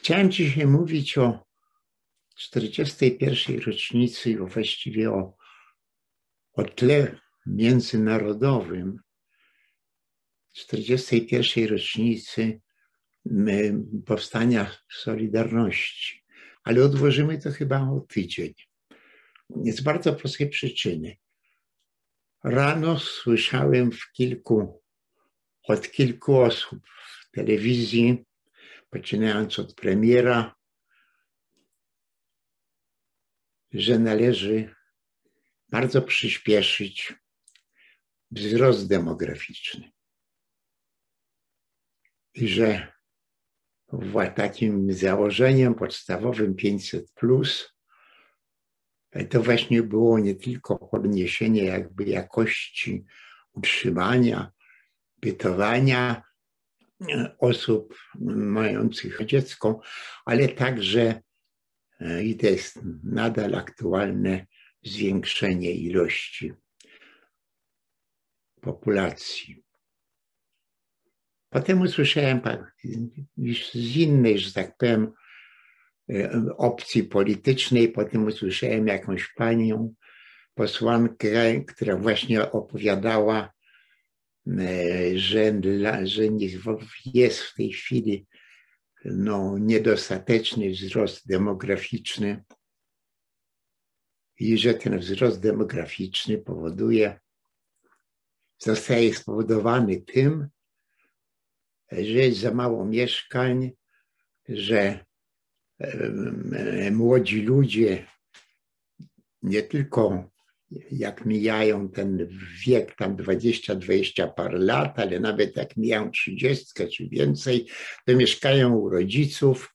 Chciałem dzisiaj mówić o 41. rocznicy, właściwie o, o tle międzynarodowym 41. rocznicy powstania Solidarności. Ale odłożymy to chyba o tydzień. Z bardzo prostej przyczyny. Rano słyszałem w kilku, od kilku osób w telewizji, poczynając od premiera, że należy bardzo przyspieszyć wzrost demograficzny. I że takim założeniem podstawowym 500 plus to właśnie było nie tylko podniesienie jakby jakości utrzymania, bytowania osób mających dziecko, ale także e, i to jest nadal aktualne zwiększenie ilości populacji. Potem usłyszałem z innej, że tak powiem, e, opcji politycznej, potem usłyszałem jakąś panią posłankę, która właśnie opowiadała, e, że, że jest w tej chwili no, niedostateczny wzrost demograficzny i że ten wzrost demograficzny powoduje, zostaje spowodowany tym, że jest za mało mieszkań, że młodzi ludzie nie tylko jak mijają ten wiek, tam 20-20 par lat, ale nawet jak mijają 30 czy więcej, to mieszkają u rodziców,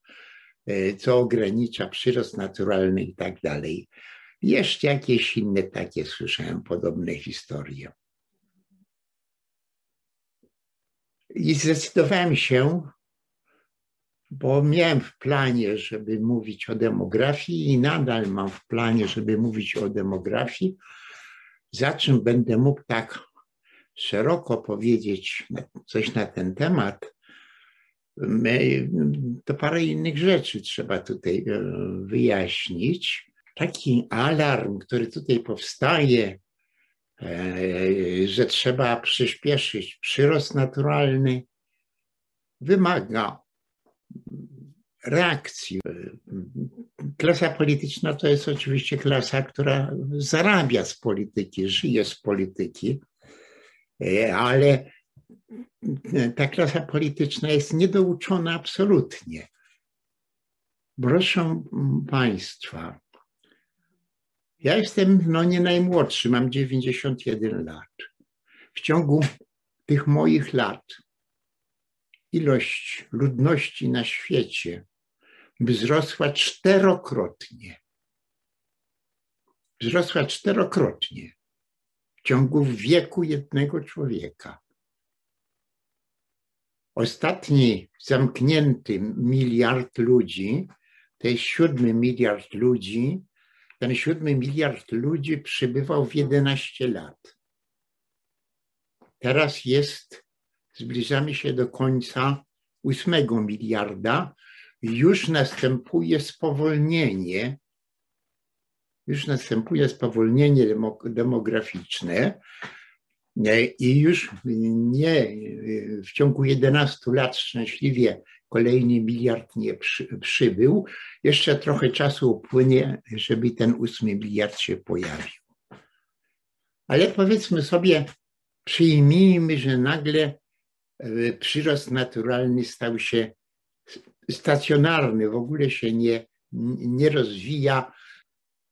e, co ogranicza przyrost naturalny i tak dalej. Jeszcze jakieś inne takie słyszałem podobne historie. I zdecydowałem się, bo miałem w planie, żeby mówić o demografii i nadal mam w planie, żeby mówić o demografii, za czym będę mógł tak szeroko powiedzieć coś na ten temat, to parę innych rzeczy trzeba tutaj e, wyjaśnić. Taki alarm, który tutaj powstaje, E, że trzeba przyspieszyć przyrost naturalny, wymaga reakcji. Klasa polityczna to jest oczywiście klasa, która zarabia z polityki, żyje z polityki, e, ale ta klasa polityczna jest niedouczona absolutnie. Proszę Państwa, ja jestem no nie najmłodszy, mam 91 lat. W ciągu tych moich lat ilość ludności na świecie wzrosła czterokrotnie. Wzrosła czterokrotnie w ciągu wieku jednego człowieka. Ostatni zamknięty miliard ludzi, to jest siódmy miliard ludzi, ten siódmy miliard ludzi przybywał w 11 lat. Teraz jest, zbliżamy się do końca ósmego miliarda. Już następuje spowolnienie, już następuje spowolnienie demograficzne i już nie w ciągu 11 lat szczęśliwie kolejny miliard nie przy, przybył. Jeszcze trochę czasu upłynie, żeby ten ósmy miliard się pojawił. Ale powiedzmy sobie, przyjmijmy, że nagle przyrost naturalny stał się stacjonarny, w ogóle się nie, nie rozwija.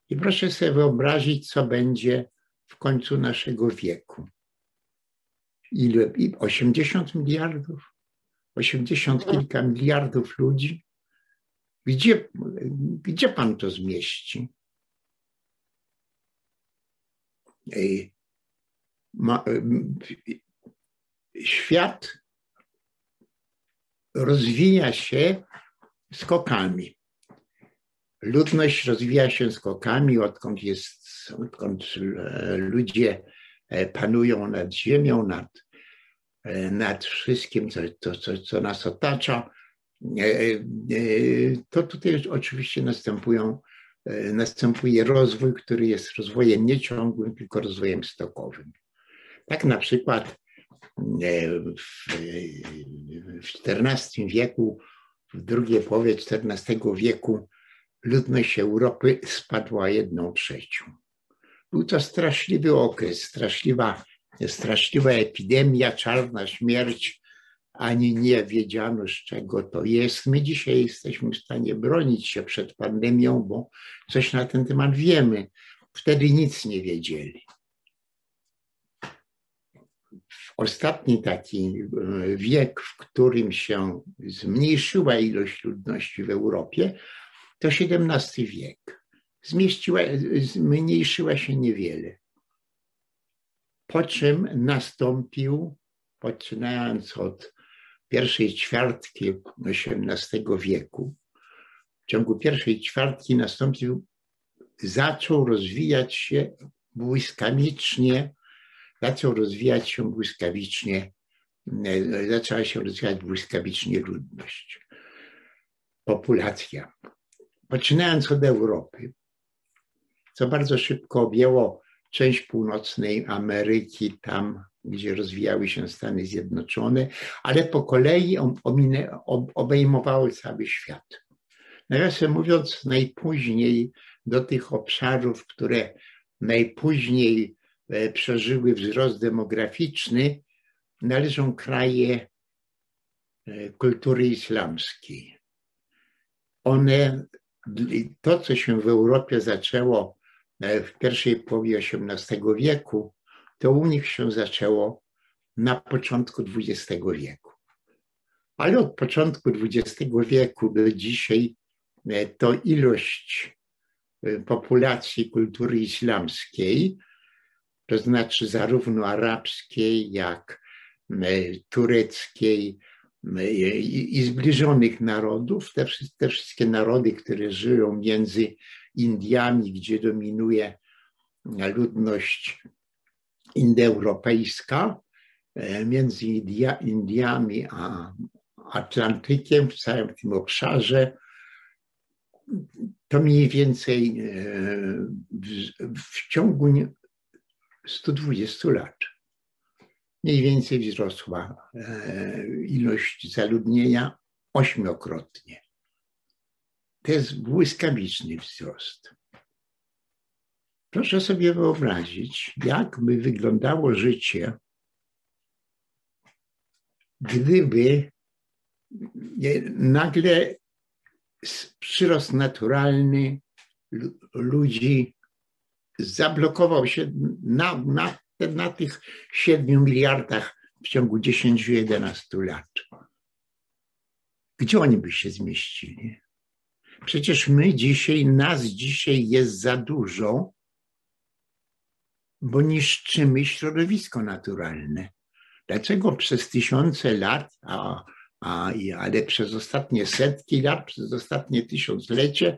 I proszę sobie wyobrazić, co będzie w końcu naszego wieku. Ile? 80 miliardów? 80 kilka miliardów ludzi. Gdzie, gdzie pan to zmieści? Świat rozwija się skokami. Ludność rozwija się skokami, odkąd, jest, odkąd ludzie panują nad ziemią, nad E, nad wszystkim, co, co, co nas otacza. to tutaj oczywiście następują, następuje rozwój, który jest rozwojem nieciągłym, tylko rozwojem stokowym. Tak na przykład w XIV wieku, w drugiej połowie XIV wieku ludność Europy spadła jedną trzecią. Był to straszliwy okres, straszliwa, straszliwa epidemia, czarna śmierć, ani nie wiedziano, z czego to jest. My dzisiaj jesteśmy w stanie bronić się przed pandemią, bo coś na ten temat wiemy. Wtedy nic nie wiedzieli. Ostatni taki e, wiek, w którym się zmniejszyła ilość ludności w Europie, to XVII wiek. Zmieściła, zmniejszyła się niewiele. Po czym nastąpił, poczynając od pierwszej ćwiartki XVIII wieku, w ciągu pierwszej ćwiartki nastąpił, zaczął rozwijać się błyskawicznie, zaczął rozwijać się błyskawicznie, zaczęła się rozwijać błyskawicznie ludność, populacja poczynając od Europy, co bardzo szybko objęło część północnej Ameryki, tam gdzie rozwijały się Stany Zjednoczone, ale po kolei obejmowały cały świat. Nawiasem mówiąc, najpóźniej do tych obszarów, które najpóźniej e, przeżyły wzrost demograficzny, należą kraje e, kultury islamskiej. One to, co się w Europie zaczęło e, w pierwszej połowie XVIII wieku, to u nich się zaczęło na początku XX wieku. Ale od początku XX wieku do dzisiaj e, to ilość e, populacji kultury islamskiej, to znaczy zarówno arabskiej, jak tureckiej, i, zbliżonych narodów, te, te wszystkie narody, które żyją między Indiami, gdzie dominuje ludność indoeuropejska, e, między India, Indiami a Atlantykiem, w całym tym obszarze, to mniej więcej e, w, w ciągu 120 lat mniej więcej wzrosła e, ilość zaludnienia ośmiokrotnie. To jest błyskawiczny wzrost. Proszę sobie wyobrazić, jak by wyglądało życie, gdyby nagle przyrost naturalny ludzi zablokował się na, na na tych 7 miliardach w ciągu 10-11 lat. Gdzie oni by się zmieścili? Przecież my dzisiaj, nas dzisiaj jest za dużo, bo niszczymy środowisko naturalne. Dlaczego przez tysiące lat, a, a, ale przez ostatnie setki lat, przez ostatnie tysiąclecie,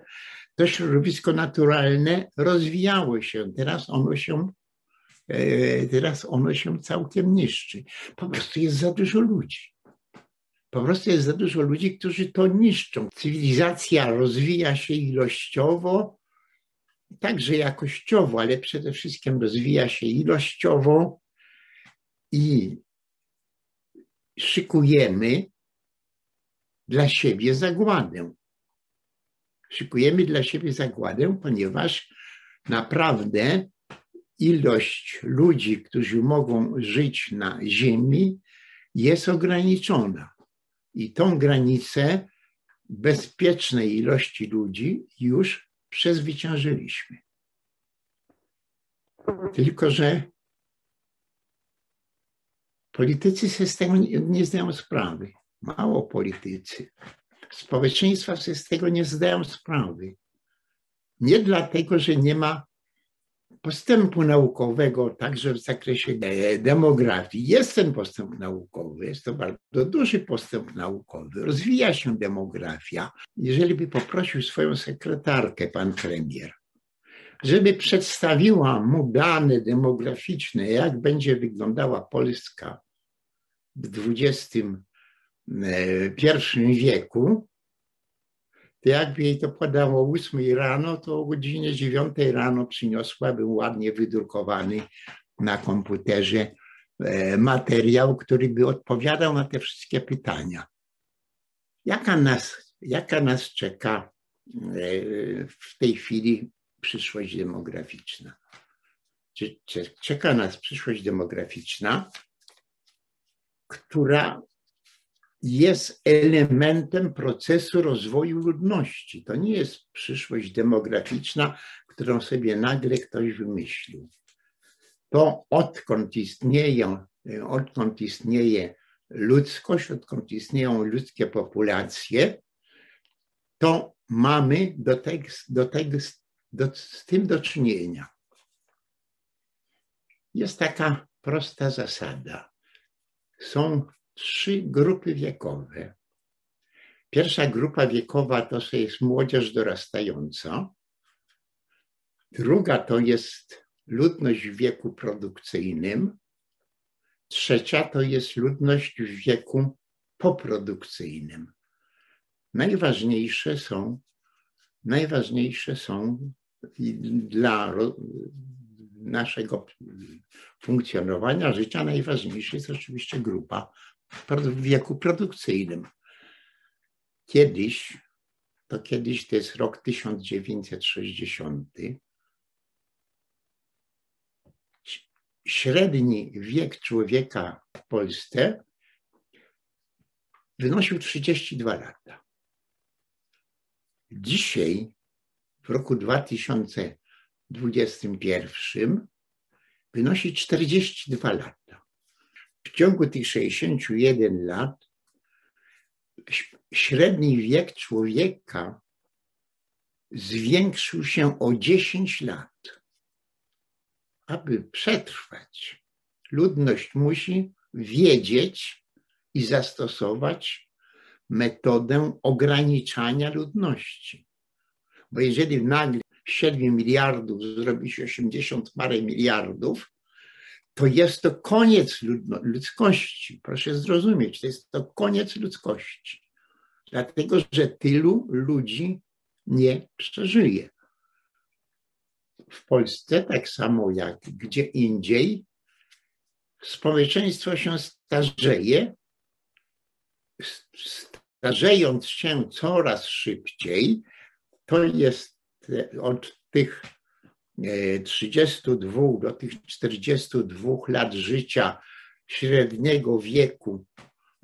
to środowisko naturalne rozwijało się. Teraz ono się E, teraz ono się całkiem niszczy. Po prostu jest za dużo ludzi. Po prostu jest za dużo ludzi, którzy to niszczą. Cywilizacja rozwija się ilościowo, także jakościowo, ale przede wszystkim rozwija się ilościowo i szykujemy dla siebie zagładę. Szykujemy dla siebie zagładę, ponieważ naprawdę ilość ludzi, którzy mogą żyć na Ziemi, jest ograniczona. I tą granicę bezpiecznej ilości ludzi już przezwyciężyliśmy. Tylko, że politycy się z tego nie, nie zdają sprawy. Mało politycy. Społeczeństwa się z tego nie zdają sprawy. Nie dlatego, że nie ma postępu naukowego także w zakresie demografii. Jest ten postęp naukowy, jest to bardzo duży postęp naukowy, rozwija się demografia. Jeżeli by poprosił swoją sekretarkę, pan premier, żeby przedstawiła mu dane demograficzne, jak będzie wyglądała Polska w XXI I wieku, to jakby jej to podało o 8 rano, to o godzinie 9 rano przyniosłabym ładnie wydrukowany na komputerze e, materiał, który by odpowiadał na te wszystkie pytania. Jaka nas, jaka nas czeka e, w tej chwili przyszłość demograficzna? Czeka nas przyszłość demograficzna, która jest elementem procesu rozwoju ludności. To nie jest przyszłość demograficzna, którą sobie nagle ktoś wymyślił. To odkąd istnieją, odkąd istnieje ludzkość, odkąd istnieją ludzkie populacje, to mamy do tego, do tego, do, z tym do czynienia. Jest taka prosta zasada. Są trzy grupy wiekowe. Pierwsza grupa wiekowa to jest młodzież dorastająca. Druga to jest ludność w wieku produkcyjnym. Trzecia to jest ludność w wieku poprodukcyjnym. Najważniejsze są, najważniejsze są dla naszego funkcjonowania życia, najważniejsza jest oczywiście grupa w wieku produkcyjnym. Kiedyś, to kiedyś to jest rok 1960, średni wiek człowieka w Polsce wynosił 32 lata. Dzisiaj, w roku 2021, wynosi 42 lata w ciągu tych 61 lat średni wiek człowieka zwiększył się o 10 lat. Aby przetrwać, ludność musi wiedzieć i zastosować metodę ograniczania ludności. Bo jeżeli nagle 7 miliardów zrobi się 80 parę miliardów, to jest to koniec ludzkości. Proszę zrozumieć, to jest to koniec ludzkości. Dlatego, że tylu ludzi nie przeżyje. W Polsce, tak samo jak gdzie indziej, społeczeństwo się starzeje. Starzejąc się coraz szybciej, to jest od tych 32 e, do tych 42 lat życia średniego wieku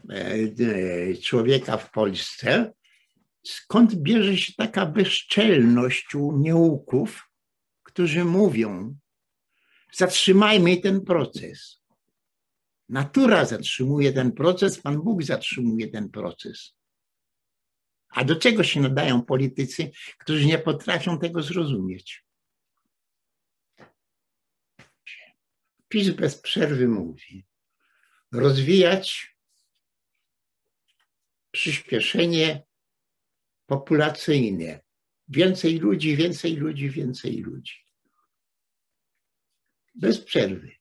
e, e, człowieka w Polsce, skąd bierze się taka bezczelność u nieuków, którzy mówią, zatrzymajmy ten proces. Natura zatrzymuje ten proces, Pan Bóg zatrzymuje ten proces. A do czego się nadają politycy, którzy nie potrafią tego zrozumieć? PiS bez przerwy mówi, rozwijać przyspieszenie populacyjne. Więcej ludzi, więcej ludzi, więcej ludzi. Bez przerwy.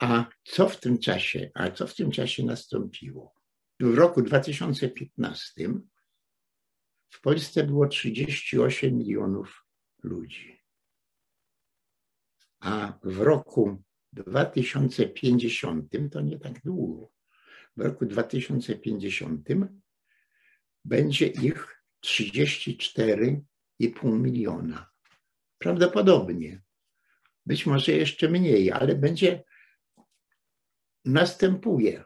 A co w tym czasie, a co w tym czasie nastąpiło? W roku 2015 w Polsce było 38 milionów ludzi a w roku 2050, to nie tak długo, w roku 2050 będzie ich 34,5 miliona. Prawdopodobnie. Być może jeszcze mniej, ale będzie następuje.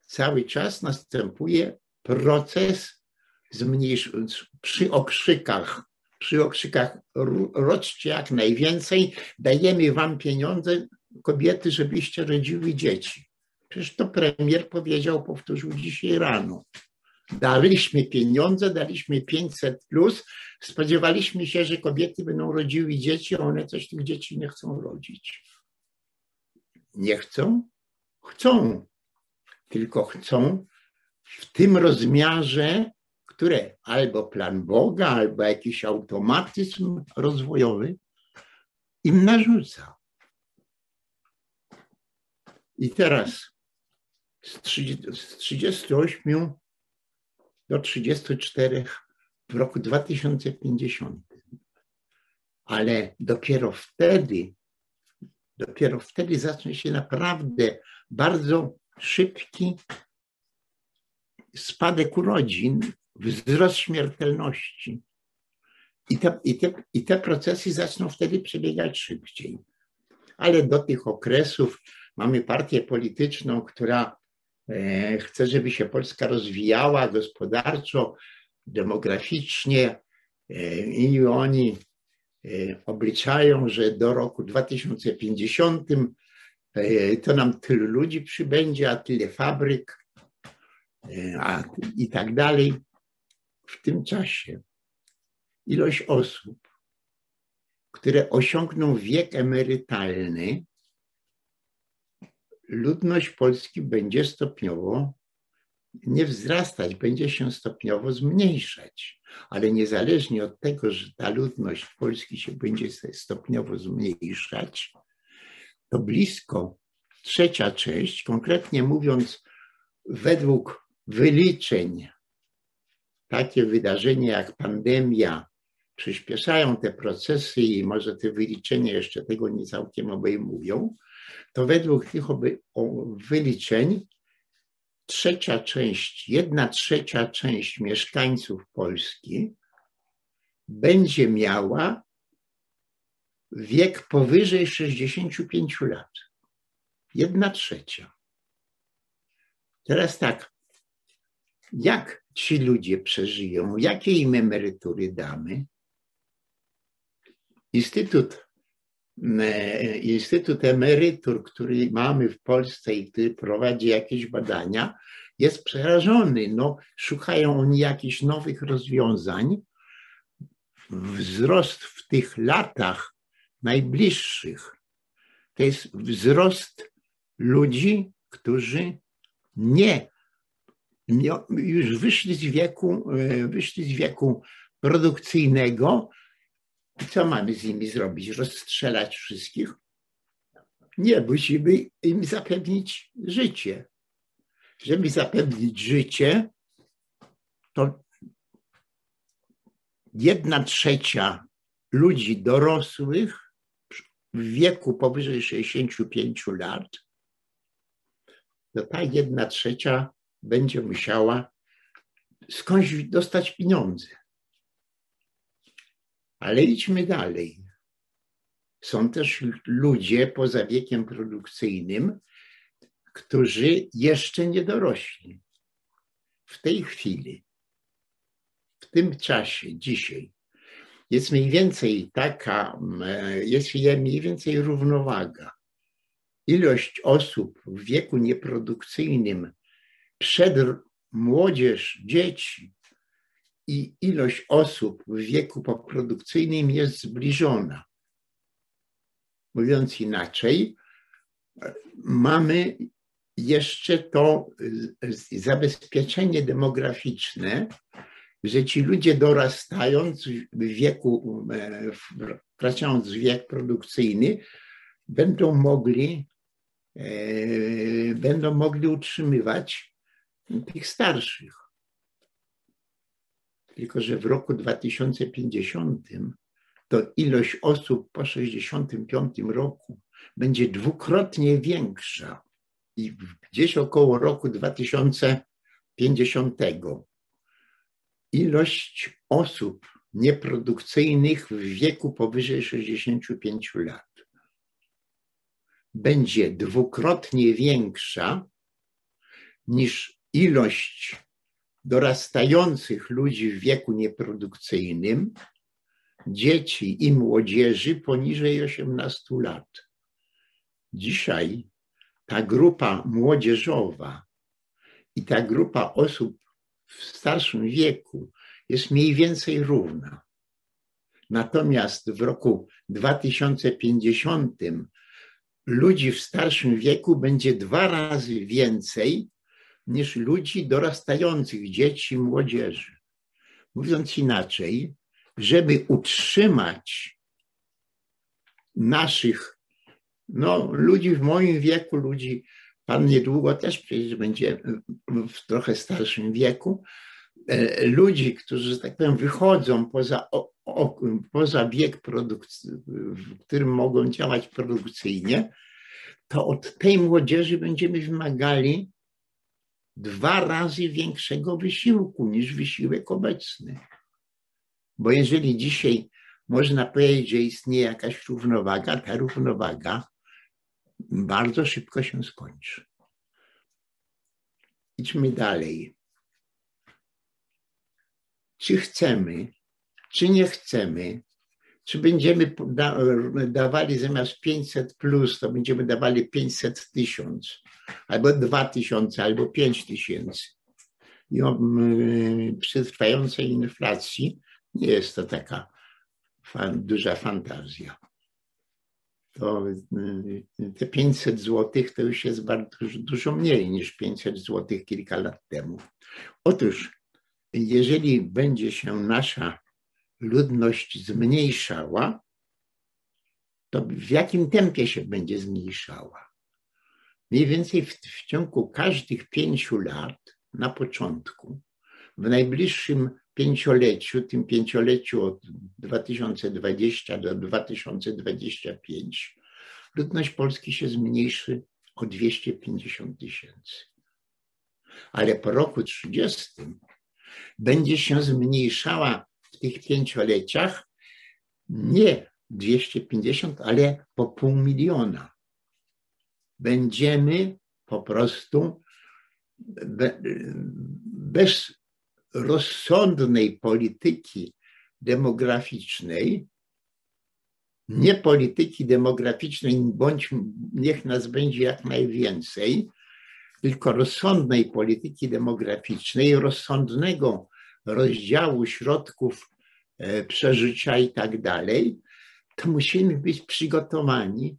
Cały czas następuje proces zmniejsz, przy okrzykach przy okrzykach rodźcie jak najwięcej, dajemy wam pieniądze, kobiety, żebyście rodziły dzieci. Przecież to premier powiedział, powtórzył dzisiaj rano. Daliśmy pieniądze, daliśmy 500 plus, spodziewaliśmy się, że kobiety będą rodziły dzieci, a one coś tych dzieci nie chcą rodzić. Nie chcą? Chcą. Tylko chcą w tym rozmiarze, które albo plan Boga, albo jakiś automatyzm rozwojowy im narzuca. I teraz z, 30, z 38 do 34 w roku 2050. Ale dopiero wtedy, dopiero wtedy zacznie się naprawdę bardzo szybki spadek urodzin, wzrost śmiertelności. I te, i, te, I te procesy zaczną wtedy przebiegać szybciej. Ale do tych okresów mamy partię polityczną, która e, chce, żeby się Polska rozwijała gospodarczo, demograficznie e, i oni e, obliczają, że do roku 2050 to nam tylu ludzi przybędzie, a tyle fabryk, a, i tak dalej. W tym czasie ilość osób, które osiągną wiek emerytalny, ludność Polski będzie stopniowo nie wzrastać, będzie się stopniowo zmniejszać. Ale niezależnie od tego, że ta ludność Polski się będzie stopniowo zmniejszać, to blisko trzecia część, konkretnie mówiąc, według wyliczeń, takie wydarzenia jak pandemia przyspieszają te procesy i może te wyliczenia jeszcze tego nie całkiem obejmują, to według tych wyliczeń trzecia część, jedna trzecia część mieszkańców Polski będzie miała wiek powyżej 65 lat. Jedna trzecia. Teraz tak, jak ci ludzie przeżyją, jakie im emerytury damy? Instytut, Instytut Emerytur, który mamy w Polsce i który prowadzi jakieś badania, jest przerażony. No, szukają oni jakichś nowych rozwiązań. Wzrost w tych latach najbliższych to jest wzrost ludzi, którzy nie już wyszli z wieku, e, wyszli z wieku produkcyjnego, i co mamy z nimi zrobić? Rozstrzelać wszystkich? Nie, musimy im zapewnić życie. Żeby zapewnić życie, to jedna trzecia ludzi dorosłych w wieku powyżej 65 lat, to ta jedna trzecia będzie musiała skądś dostać pieniądze. Ale idźmy dalej. Są też ludzie poza wiekiem produkcyjnym, którzy jeszcze nie dorośli. W tej chwili, w tym czasie, dzisiaj, jest mniej więcej taka, jest mniej więcej równowaga. Ilość osób w wieku nieprodukcyjnym przed młodzież, dzieci i ilość osób w wieku poprodukcyjnym jest zbliżona. Mówiąc inaczej, mamy jeszcze to zabezpieczenie demograficzne, że ci ludzie dorastając w wieku, wkraczając w wiek produkcyjny, będą mogli, e, będą mogli utrzymywać tych starszych. Tylko, że w roku 2050 to ilość osób po 65 roku będzie dwukrotnie większa i gdzieś około roku 2050 ilość osób nieprodukcyjnych w wieku powyżej 65 lat będzie dwukrotnie większa niż ilość dorastających ludzi w wieku nieprodukcyjnym, dzieci i młodzieży poniżej 18 lat. Dzisiaj ta grupa młodzieżowa i ta grupa osób w starszym wieku jest mniej więcej równa. Natomiast w roku 2050 ludzi w starszym wieku będzie dwa razy więcej niż ludzi dorastających, dzieci, młodzieży. Mówiąc inaczej, żeby utrzymać naszych, no, ludzi w moim wieku, ludzi Pan niedługo też przecież będzie w trochę starszym wieku. E, ludzi, którzy, że tak powiem, wychodzą poza, o, o, poza wiek, w którym mogą działać produkcyjnie, to od tej młodzieży będziemy wymagali dwa razy większego wysiłku niż wysiłek obecny. Bo jeżeli dzisiaj można powiedzieć, że istnieje jakaś równowaga, ta równowaga bardzo szybko się skończy. Idźmy dalej. Czy chcemy, czy nie chcemy, czy będziemy dawali zamiast 500 plus, to będziemy dawali 500 tysiąc, albo 2 tysiące, albo 5 tysięcy. I przy trwającej inflacji nie jest to taka fan, duża fantazja. To te 500 złotych to już jest bardzo, dużo mniej niż 500 złotych kilka lat temu. Otóż, jeżeli będzie się nasza ludność zmniejszała, to w jakim tempie się będzie zmniejszała? Mniej więcej w, w ciągu każdych pięciu lat na początku, w najbliższym pięcioleciu, tym pięcioleciu od 2020 do 2025, ludność Polski się zmniejszy o 250 tysięcy. Ale po roku 30 będzie się zmniejszała tych pięcioleciach nie 250, ale po pół miliona. Będziemy po prostu bez rozsądnej polityki demograficznej, nie polityki demograficznej, bądź niech nas będzie jak najwięcej, tylko rozsądnej polityki demograficznej, rozsądnego rozdziału środków e, przeżycia i tak dalej, to musimy być przygotowani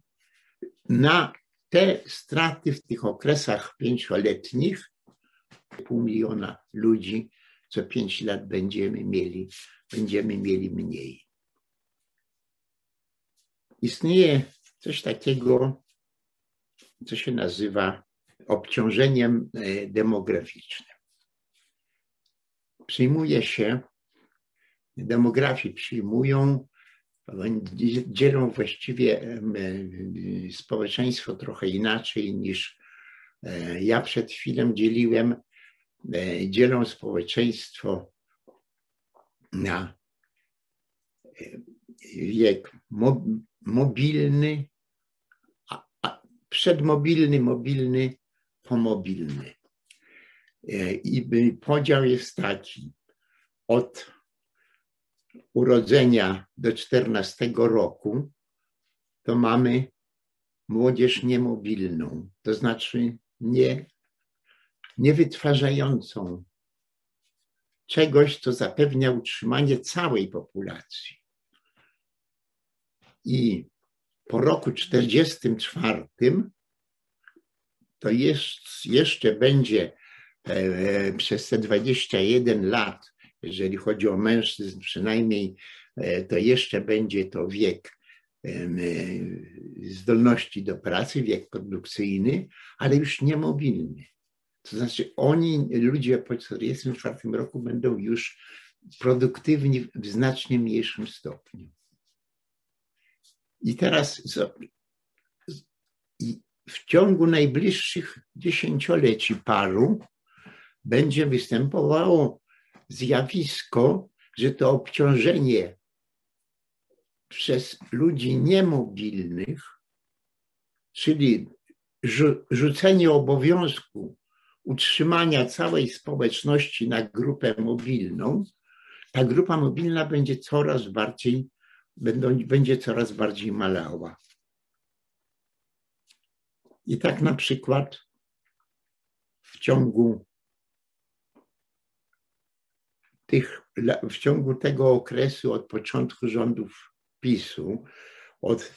na te straty w tych okresach pięcioletnich, pół miliona ludzi co pięć lat będziemy mieli, będziemy mieli mniej. Istnieje coś takiego, co się nazywa obciążeniem e, demograficznym. Przyjmuje się, demografii przyjmują, dzielą właściwie e, społeczeństwo trochę inaczej niż e, ja przed chwilą dzieliłem E, dzielą społeczeństwo na wiek mobilny, przedmobilny, mobilny, pomobilny. E, I podział jest taki: od urodzenia do 14 roku to mamy młodzież niemobilną, to znaczy nie niewytwarzającą czegoś, co zapewnia utrzymanie całej populacji. I po roku 44 to jest, jeszcze będzie przez te 21 lat, jeżeli chodzi o mężczyzn przynajmniej, e, to jeszcze będzie to wiek e, zdolności do pracy, wiek produkcyjny, ale już niemobilny. To znaczy oni, ludzie po 1944 roku będą już produktywni w znacznie mniejszym stopniu. I teraz w ciągu najbliższych dziesięcioleci paru będzie występowało zjawisko, że to obciążenie przez ludzi niemobilnych, czyli rzucenie obowiązku utrzymania całej społeczności na grupę mobilną, ta grupa mobilna będzie coraz bardziej, będzie coraz bardziej malała. I tak na przykład w ciągu tych, w ciągu tego okresu od początku rządów PiSu, od,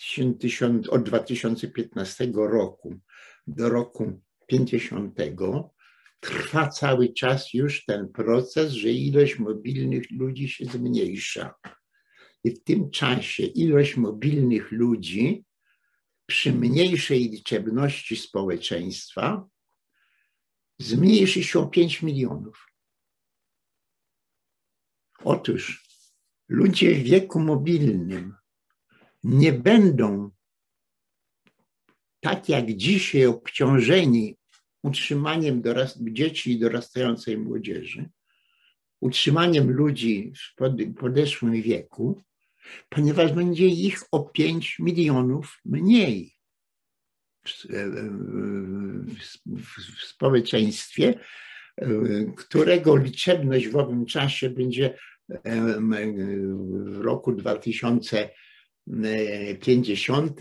od 2015 roku do roku 50, trwa cały czas już ten proces, że ilość mobilnych ludzi się zmniejsza. I w tym czasie ilość mobilnych ludzi przy mniejszej liczebności społeczeństwa zmniejszy się o 5 milionów. Otóż ludzie w wieku mobilnym nie będą tak jak dzisiaj obciążeni utrzymaniem dzieci i dorastającej młodzieży, utrzymaniem ludzi w podeszłym wieku, ponieważ będzie ich o 5 milionów mniej w społeczeństwie, którego liczebność w owym czasie będzie w roku 2050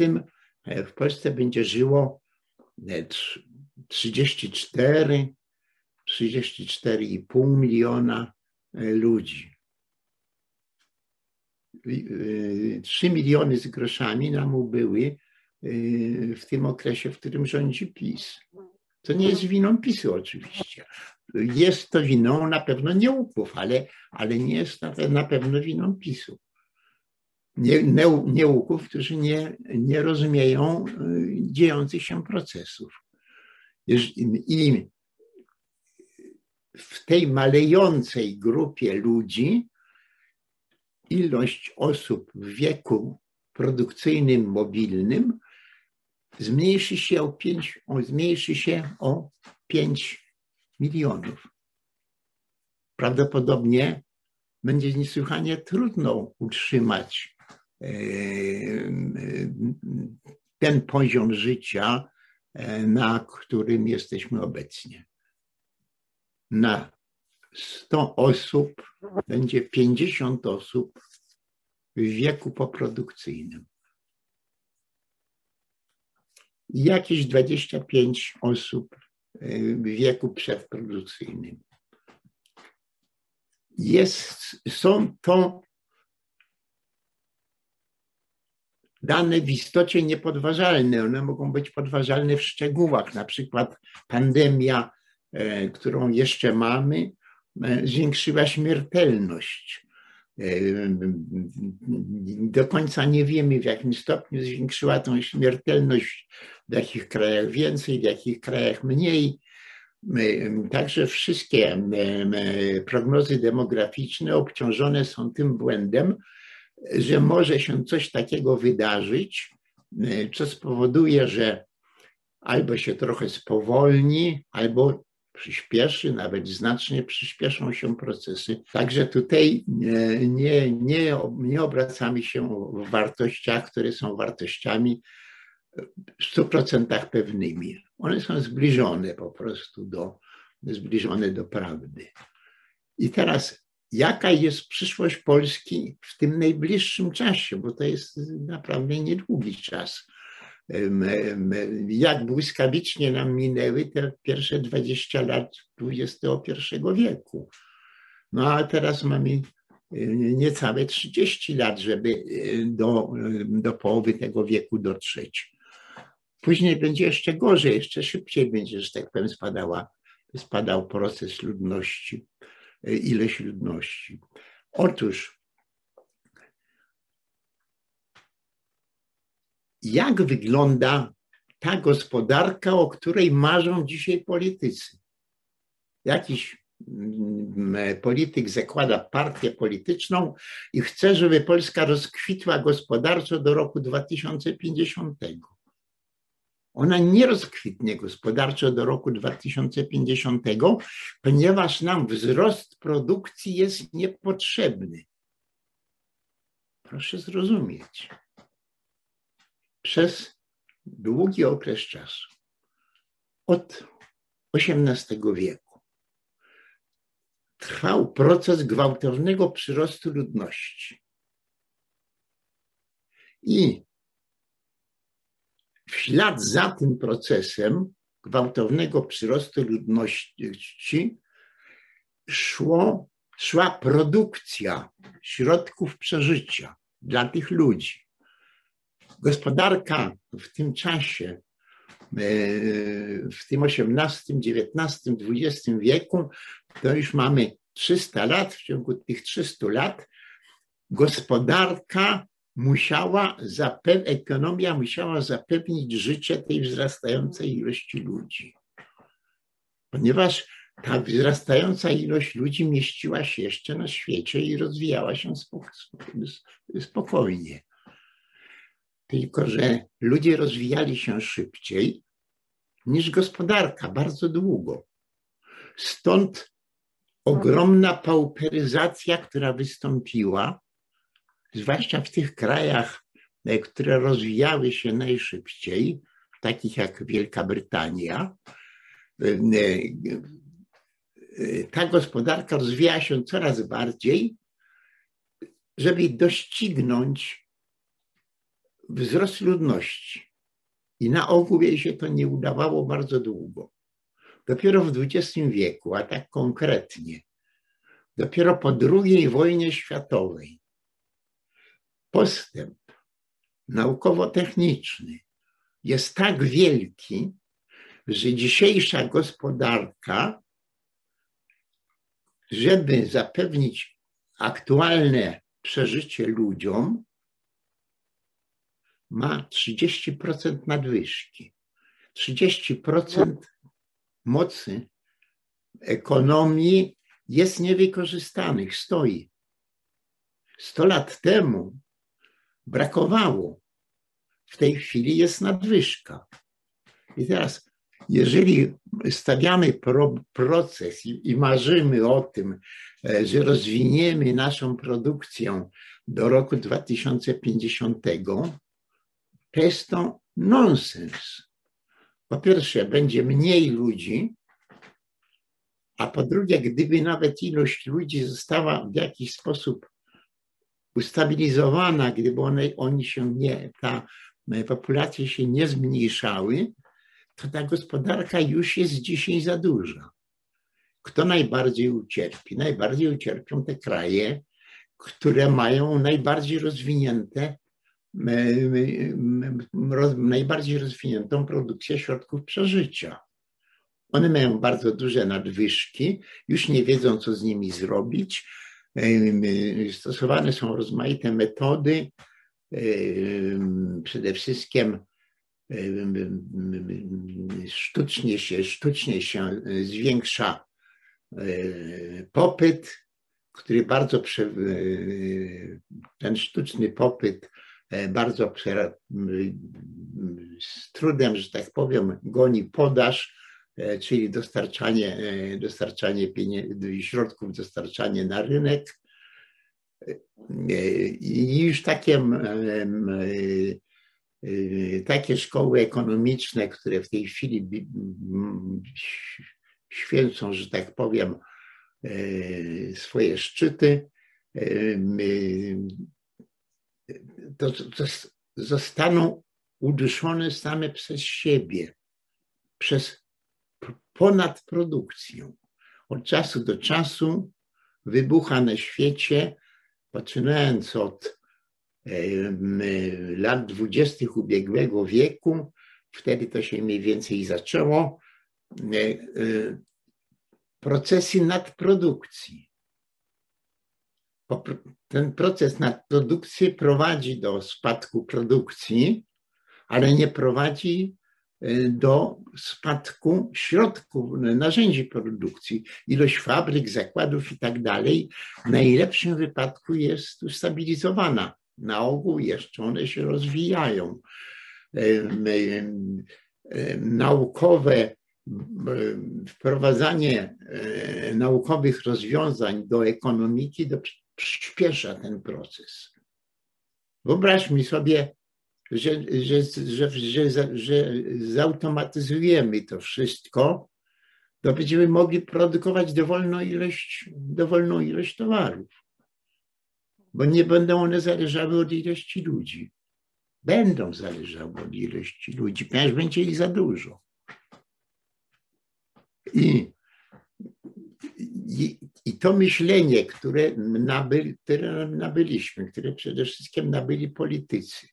w Polsce będzie żyło 34, 34,5 miliona ludzi. 3 miliony z groszami nam ubyły w tym okresie, w którym rządzi PiS. To nie jest winą PiSu oczywiście. Jest to winą na pewno nieuków, ale, ale nie jest na pewno winą PiSu. Nie, nie, którzy nie, nie rozumieją dziejących się procesów. I w tej malejącej grupie ludzi ilość osób w wieku produkcyjnym, mobilnym zmniejszy się o 5, o, zmniejszy się o 5 milionów. Prawdopodobnie będzie niesłychanie trudno utrzymać e, ten poziom życia, e, na którym jesteśmy obecnie. Na 100 osób będzie 50 osób w wieku poprodukcyjnym jakieś 25 osób y, w wieku przedprodukcyjnym. Jest, są to dane w istocie niepodważalne. One mogą być podważalne w szczegółach, na przykład pandemia, e, którą jeszcze mamy, e, zwiększyła śmiertelność do końca nie wiemy, w jakim stopniu zwiększyła tą śmiertelność, w jakich krajach więcej, w jakich krajach mniej. Także wszystkie prognozy demograficzne obciążone są tym błędem, że może się coś takiego wydarzyć, co spowoduje, że albo się trochę spowolni, albo przyspieszy, nawet znacznie przyspieszą się procesy. Także tutaj nie, nie, nie, nie obracamy się w wartościach, które są wartościami 100% pewnymi. One są zbliżone po prostu do, zbliżone do prawdy. I teraz, jaka jest przyszłość Polski w tym najbliższym czasie, bo to jest naprawdę niedługi czas jak błyskawicznie nam minęły te pierwsze 20 lat XXI wieku. No a teraz mamy niecałe 30 lat, żeby do, do połowy tego wieku dotrzeć. Później będzie jeszcze gorzej, jeszcze szybciej będzie, że tak powiem, spadała, spadał proces ludności, e, ilość ludności. Otóż jak wygląda ta gospodarka, o której marzą dzisiaj politycy. Jakiś mm, polityk zakłada partię polityczną i chce, żeby Polska rozkwitła gospodarczo do roku 2050. Ona nie rozkwitnie gospodarczo do roku 2050, ponieważ nam wzrost produkcji jest niepotrzebny. Proszę zrozumieć przez długi okres czasu, od XVIII wieku, trwał proces gwałtownego przyrostu ludności. I w ślad za tym procesem gwałtownego przyrostu ludności szło, szła produkcja środków przeżycia dla tych ludzi. Gospodarka w tym czasie, e, w tym XVIII, XIX, XX wieku, to już mamy 300 lat, w ciągu tych 300 lat gospodarka musiała zapew- ekonomia musiała zapewnić życie tej wzrastającej ilości ludzi. Ponieważ ta wzrastająca ilość ludzi mieściła się jeszcze na świecie i rozwijała się spokojnie. Tylko, że ludzie rozwijali się szybciej niż gospodarka, bardzo długo. Stąd ogromna pauperyzacja, która wystąpiła, zwłaszcza w tych krajach, e, które rozwijały się najszybciej, takich jak Wielka Brytania. E, e, ta gospodarka rozwija się coraz bardziej, żeby doścignąć wzrost ludności. I na ogół jej się to nie udawało bardzo długo. Dopiero w XX wieku, a tak konkretnie, dopiero po II wojnie światowej, postęp naukowo-techniczny jest tak wielki, że dzisiejsza gospodarka, żeby zapewnić aktualne przeżycie ludziom, ma 30% nadwyżki. 30% mocy ekonomii jest niewykorzystanych, stoi. 100 lat temu brakowało. W tej chwili jest nadwyżka. I teraz, jeżeli stawiamy pro, proces i, i marzymy o tym, e, że rozwiniemy naszą produkcję do roku 2050, to jest to nonsens. Po pierwsze, będzie mniej ludzi, a po drugie, gdyby nawet ilość ludzi została w jakiś sposób ustabilizowana, gdyby one, oni się nie, ta populacje się nie zmniejszały, to ta gospodarka już jest dzisiaj za duża. Kto najbardziej ucierpi? Najbardziej ucierpią te kraje, które mają najbardziej rozwinięte najbardziej rozwiniętą produkcję środków przeżycia. One mają bardzo duże nadwyżki, już nie wiedzą, co z nimi zrobić. Stosowane są rozmaite metody, przede wszystkim sztucznie się, sztucznie się zwiększa popyt, który bardzo, ten sztuczny popyt E, bardzo z trudem, że tak powiem, goni podaż, e, czyli dostarczanie, e, dostarczanie środków, dostarczanie na rynek. I już takie, takie szkoły ekonomiczne, które w tej chwili święcą, że tak powiem, swoje szczyty, to, to zostaną uduszone same przez siebie, przez ponadprodukcję. Od czasu do czasu wybucha na świecie, poczynając od lat dwudziestych ubiegłego wieku, wtedy to się mniej więcej zaczęło, e, e, procesy nadprodukcji. Ten proces nadprodukcji prowadzi do spadku produkcji, ale nie prowadzi do spadku środków, narzędzi produkcji. Ilość fabryk, zakładów i tak dalej w najlepszym wypadku jest ustabilizowana. Na ogół jeszcze one się rozwijają. Naukowe wprowadzanie naukowych rozwiązań do ekonomiki przyspiesza ten proces. Wyobraźmy sobie, że, że, że, że, że zautomatyzujemy to wszystko, to będziemy mogli produkować dowolną ilość, dowolną ilość towarów, bo nie będą one zależały od ilości ludzi. Będą zależały od ilości ludzi, ponieważ będzie ich za dużo. I i, I, to myślenie, które, nabyli, które nabyliśmy, które przede wszystkim nabyli politycy,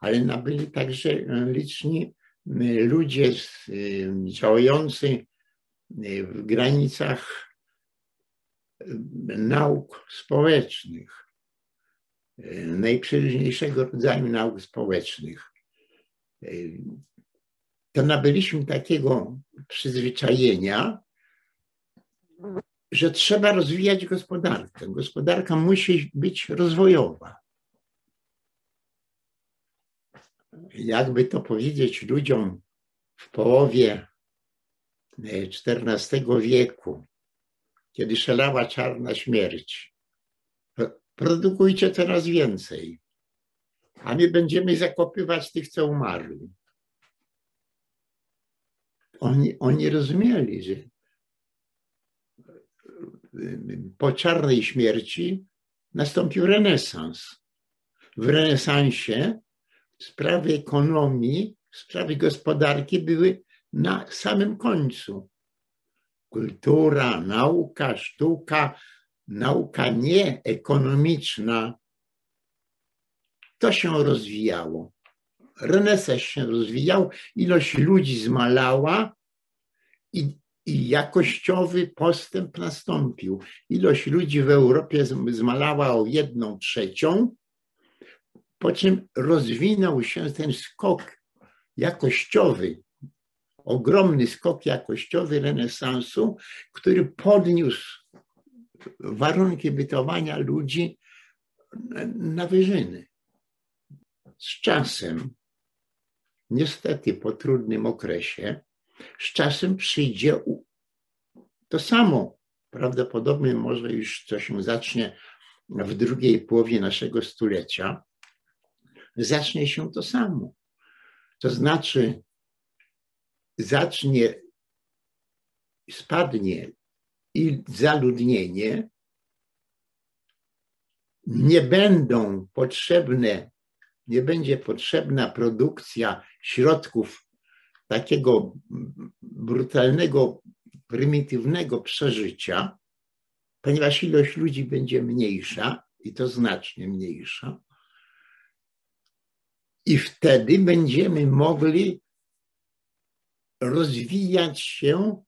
ale nabyli także liczni ludzie działający w granicach nauk społecznych, najprzeróżniejszego rodzaju nauk społecznych, to nabyliśmy takiego przyzwyczajenia, że trzeba rozwijać gospodarkę. Gospodarka musi być rozwojowa. Jakby to powiedzieć ludziom w połowie XIV wieku, kiedy szalała czarna śmierć, produkujcie coraz więcej, a my będziemy zakopywać tych, co umarli. Oni, oni rozumieli, że po czarnej śmierci nastąpił renesans. W renesansie sprawy ekonomii, sprawy gospodarki były na samym końcu. Kultura, nauka, sztuka, nauka nie ekonomiczna, to się rozwijało. Renesans się rozwijał, ilość ludzi zmalała i, i jakościowy postęp nastąpił. Ilość ludzi w Europie zmalała o jedną trzecią, po czym rozwinął się ten skok jakościowy, ogromny skok jakościowy renesansu, który podniósł warunki bytowania ludzi na wyżyny. Z czasem, niestety po trudnym okresie, z czasem przyjdzie to samo. Prawdopodobnie może już to się zacznie w drugiej połowie naszego stulecia. Zacznie się to samo. To znaczy, zacznie, spadnie i zaludnienie, nie będą potrzebne, nie będzie potrzebna produkcja środków takiego brutalnego, prymitywnego przeżycia, ponieważ ilość ludzi będzie mniejsza i to znacznie mniejsza. I wtedy będziemy mogli rozwijać się,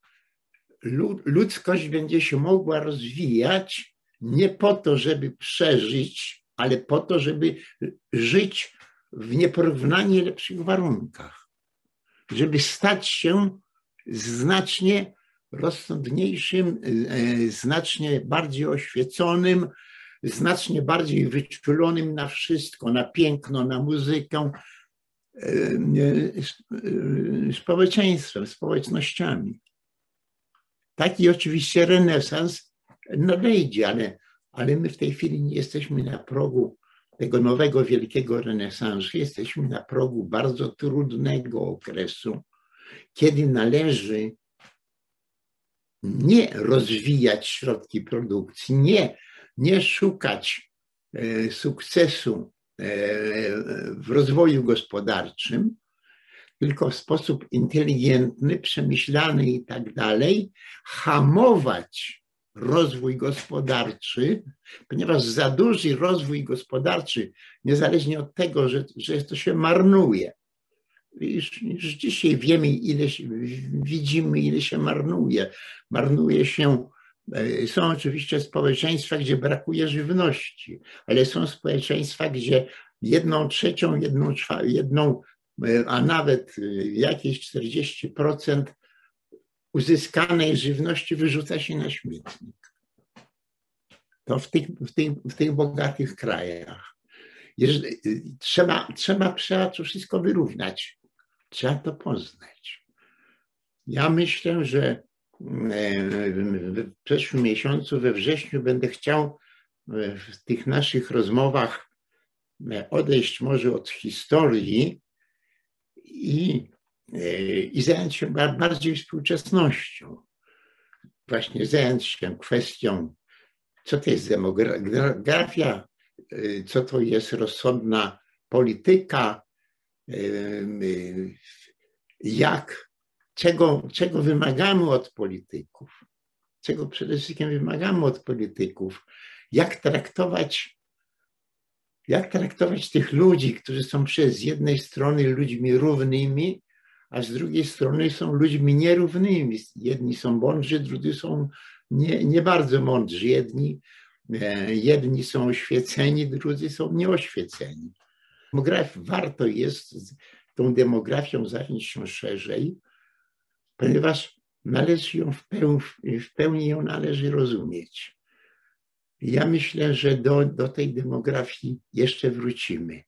ludzkość będzie się mogła rozwijać nie po to, żeby przeżyć, ale po to, żeby żyć w nieporównanie lepszych warunkach, żeby stać się znacznie rozsądniejszym, e, znacznie bardziej oświeconym, znacznie bardziej wyczulonym na wszystko, na piękno, na muzykę, e, e, społeczeństwem, społecznościami. Taki oczywiście renesans nadejdzie, ale, ale my w tej chwili nie jesteśmy na progu tego nowego wielkiego renesansu. Jesteśmy na progu bardzo trudnego okresu, kiedy należy nie rozwijać środki produkcji, nie, nie szukać e, sukcesu e, w rozwoju gospodarczym, tylko w sposób inteligentny, przemyślany i tak dalej, hamować rozwój gospodarczy, ponieważ za duży rozwój gospodarczy, niezależnie od tego, że, że to się marnuje, już, już dzisiaj wiemy, ile się, widzimy, ile się marnuje. Marnuje się. E, są oczywiście społeczeństwa, gdzie brakuje żywności, ale są społeczeństwa, gdzie jedną trzecią, jedną, jedną e, a nawet e, jakieś 40% uzyskanej żywności wyrzuca się na śmietnik. To w tych, w tych, w tych bogatych krajach. Jeżeli, trzeba, trzeba, trzeba to wszystko wyrównać. Trzeba to poznać. Ja myślę, że w przyszłym miesiącu, we wrześniu, będę chciał e, w tych naszych rozmowach e, odejść może od historii i, i zająć się bardziej współczesnością. Właśnie zająć się kwestią, co to jest demografia, co to jest rozsądna polityka, jak, czego, czego wymagamy od polityków, czego przede wszystkim wymagamy od polityków, jak traktować, jak traktować tych ludzi, którzy są przez jednej strony ludźmi równymi, a z drugiej strony są ludźmi nierównymi. Jedni są mądrzy, drudzy są nie, nie bardzo mądrzy. Jedni E, jedni są oświeceni, drudzy są nieoświeceni. Demograf, warto jest tą demografią zająć się szerzej, ponieważ należy ją w pełni, w pełni ją należy rozumieć. Ja myślę, że do, do tej demografii jeszcze wrócimy.